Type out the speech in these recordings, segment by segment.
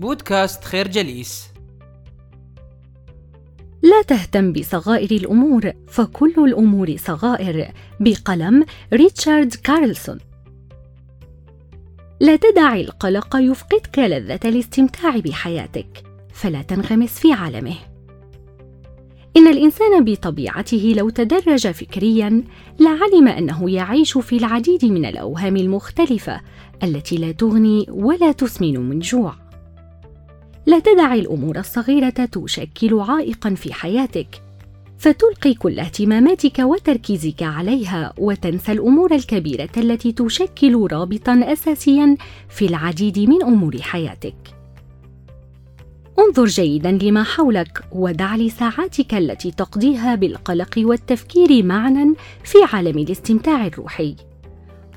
بودكاست خير جليس. لا تهتم بصغائر الأمور فكل الأمور صغائر بقلم ريتشارد كارلسون. لا تدع القلق يفقدك لذة الاستمتاع بحياتك فلا تنغمس في عالمه. إن الإنسان بطبيعته لو تدرج فكريا لعلم أنه يعيش في العديد من الأوهام المختلفة التي لا تغني ولا تسمن من جوع. لا تدع الأمور الصغيرة تشكل عائقا في حياتك. فتلقي كل اهتماماتك وتركيزك عليها وتنسى الأمور الكبيرة التي تشكل رابطا اساسيا في العديد من أمور حياتك. انظر جيدا لما حولك ودع لساعاتك التي تقضيها بالقلق والتفكير معنى في عالم الاستمتاع الروحي.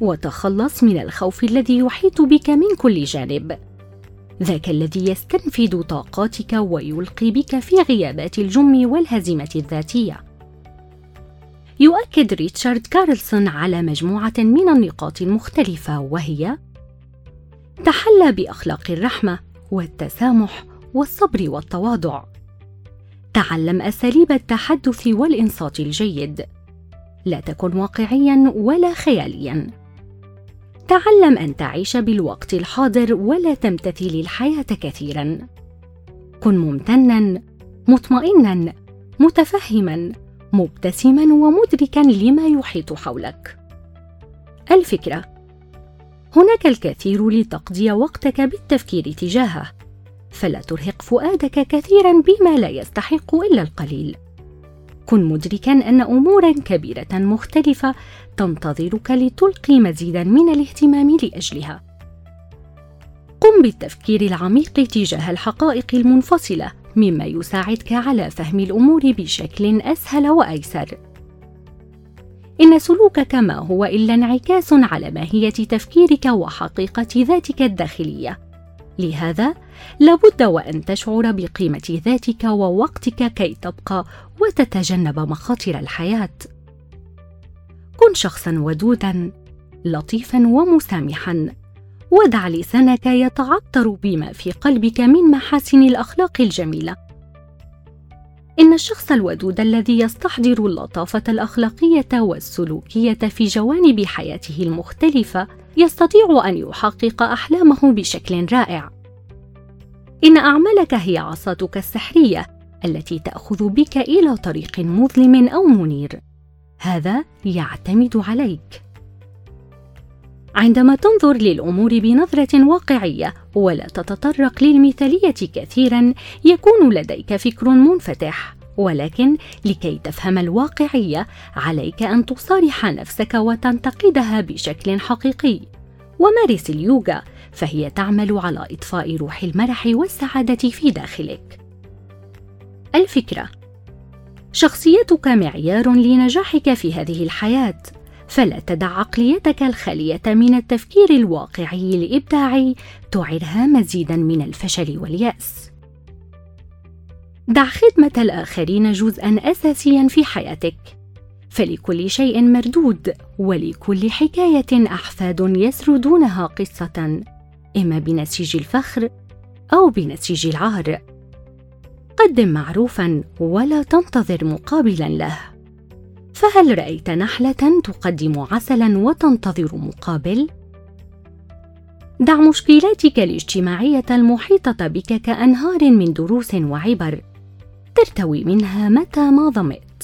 وتخلص من الخوف الذي يحيط بك من كل جانب. ذاك الذي يستنفد طاقاتك ويلقي بك في غيابات الجم والهزيمة الذاتية. يؤكد ريتشارد كارلسون على مجموعة من النقاط المختلفة وهي تحلى بأخلاق الرحمة والتسامح والصبر والتواضع. تعلم أساليب التحدث والإنصات الجيد. لا تكن واقعيا ولا خياليا. تعلم أن تعيش بالوقت الحاضر ولا تمتثل الحياة كثيرا. كن ممتنا مطمئنا متفهما مبتسما ومدركا لما يحيط حولك. الفكرة هناك الكثير لتقضي وقتك بالتفكير تجاهه فلا ترهق فؤادك كثيرا بما لا يستحق إلا القليل. كن مدركا أن امورا كبيرة مختلفة تنتظرك لتلقي مزيدا من الاهتمام لأجلها. قم بالتفكير العميق تجاه الحقائق المنفصلة مما يساعدك على فهم الأمور بشكل أسهل وأيسر. إن سلوكك ما هو إلا انعكاس على ماهية تفكيرك وحقيقة ذاتك الداخلية. لهذا لابد وأن تشعر بقيمة ذاتك ووقتك كي تبقى وتتجنب مخاطر الحياة. كن شخصا ودودا لطيفا ومسامحا. ودع لسانك يتعطر بما في قلبك من محاسن الأخلاق الجميلة. إن الشخص الودود الذي يستحضر اللطافة الأخلاقية والسلوكية في جوانب حياته المختلفة يستطيع أن يحقق أحلامه بشكل رائع. إن أعمالك هي عصاتك السحرية التي تأخذ بك إلى طريق مظلم أو منير. هذا يعتمد عليك. عندما تنظر للأمور بنظرة واقعية ولا تتطرق للمثالية كثيرا يكون لديك فكر منفتح. ولكن لكي تفهم الواقعية عليك أن تصارح نفسك وتنتقدها بشكل حقيقي. ومارس اليوغا فهي تعمل على إطفاء روح المرح والسعادة في داخلك. الفكرة شخصيتك معيار لنجاحك في هذه الحياة فلا تدع عقليتك الخالية من التفكير الواقعي الإبداعي تعرها مزيدا من الفشل واليأس. دع خدمة الآخرين جزءا اساسيا في حياتك. فلكل شيء مردود ولكل حكاية أحفاد يسردونها قصة إما بنسيج الفخر أو بنسيج العار. قدم معروفا ولا تنتظر مقابلا له. فهل رأيت نحلة تقدم عسلا وتنتظر مقابل؟ دع مشكلاتك الاجتماعية المحيطة بك كأنهار من دروس وعبر. ترتوي منها متى ما ظمئت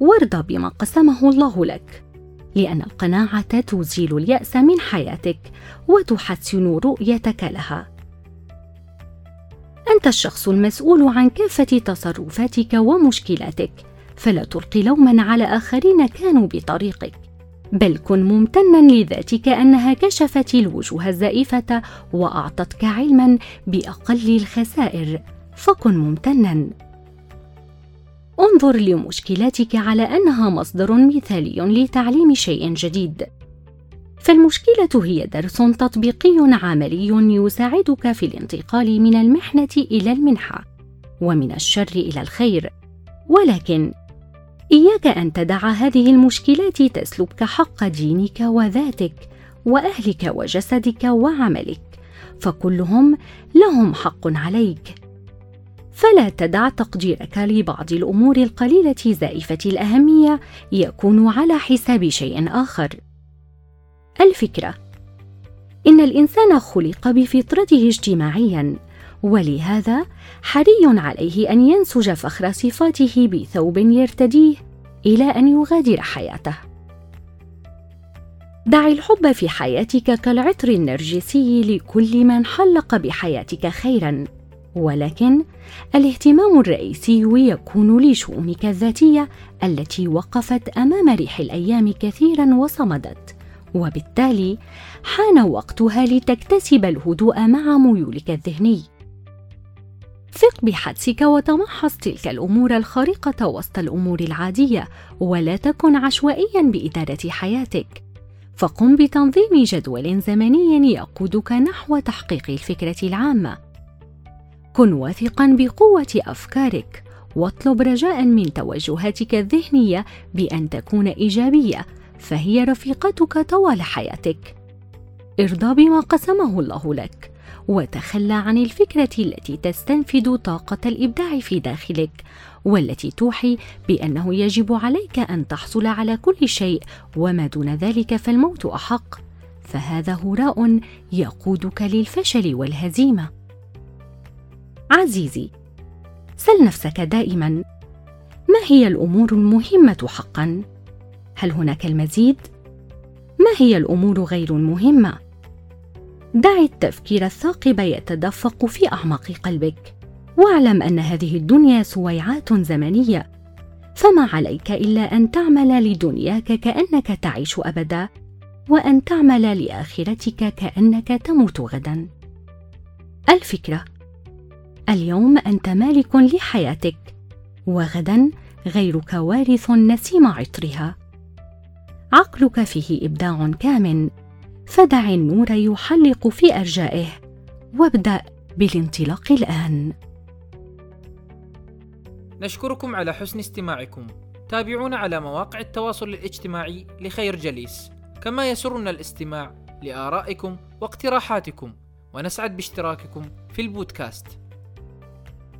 وارضى بما قسمه الله لك لأن القناعة تزيل اليأس من حياتك وتحسن رؤيتك لها. أنت الشخص المسؤول عن كافة تصرفاتك ومشكلاتك فلا تلقي لوما على آخرين كانوا بطريقك. بل كن ممتنا لذاتك أنها كشفت الوجوه الزائفة وأعطتك علما بأقل الخسائر. فكن ممتنا. انظر لمشكلاتك على أنها مصدر مثالي لتعليم شيء جديد. فالمشكلة هي درس تطبيقي عملي يساعدك في الانتقال من المحنة إلى المنحة ومن الشر إلى الخير. ولكن إياك أن تدع هذه المشكلات تسلبك حق دينك وذاتك وأهلك وجسدك وعملك فكلهم لهم حق عليك. فلا تدع تقديرك لبعض الأمور القليلة زائفة الأهمية يكون على حساب شيء آخر. الفكرة إن الإنسان خلق بفطرته اجتماعيا ولهذا حري عليه أن ينسج فخر صفاته بثوب يرتديه إلى أن يغادر حياته. دع الحب في حياتك كالعطر النرجسي لكل من حلق بحياتك خيرا. ولكن الاهتمام الرئيسي يكون لشؤونك الذاتية التي وقفت أمام ريح الأيام كثيرا وصمدت. وبالتالي حان وقتها لتكتسب الهدوء مع ميولك الذهني. ثق بحدسك وتمحص تلك الأمور الخارقة وسط الأمور العادية ولا تكن عشوائيا بإدارة حياتك. فقم بتنظيم جدول زمني يقودك نحو تحقيق الفكرة العامة. كن واثقا بقوة أفكارك. واطلب رجاء من توجهاتك الذهنية بأن تكون إيجابية فهي رفيقتك طوال حياتك. ارضى بما قسمه الله لك وتخلى عن الفكرة التي تستنفد طاقة الإبداع في داخلك والتي توحي بأنه يجب عليك أن تحصل على كل شيء وما دون ذلك فالموت أحق. فهذا هراء يقودك للفشل والهزيمة. عزيزي سل نفسك دائما. ما هي الأمور المهمة حقا؟ هل هناك المزيد؟ ما هي الأمور غير المهمه دع التفكير الثاقب يتدفق في أعماق قلبك. واعلم أن هذه الدنيا سويعات زمنية. فما عليك إلا أن تعمل لدنياك كأنك تعيش أبدا وأن تعمل لآخرتك كأنك تموت غدا. الفكرة اليوم أنت مالك لحياتك وغدا غيرك وارث نسيم عطرها. عقلك فيه إبداع كامن فدع النور يحلق في أرجائه وابدأ بالانطلاق الآن. نشكركم على حسن استماعكم. تابعونا على مواقع التواصل الاجتماعي لخير جليس. كما يسرنا الاستماع لآرائكم واقتراحاتكم ونسعد باشتراككم في البودكاست.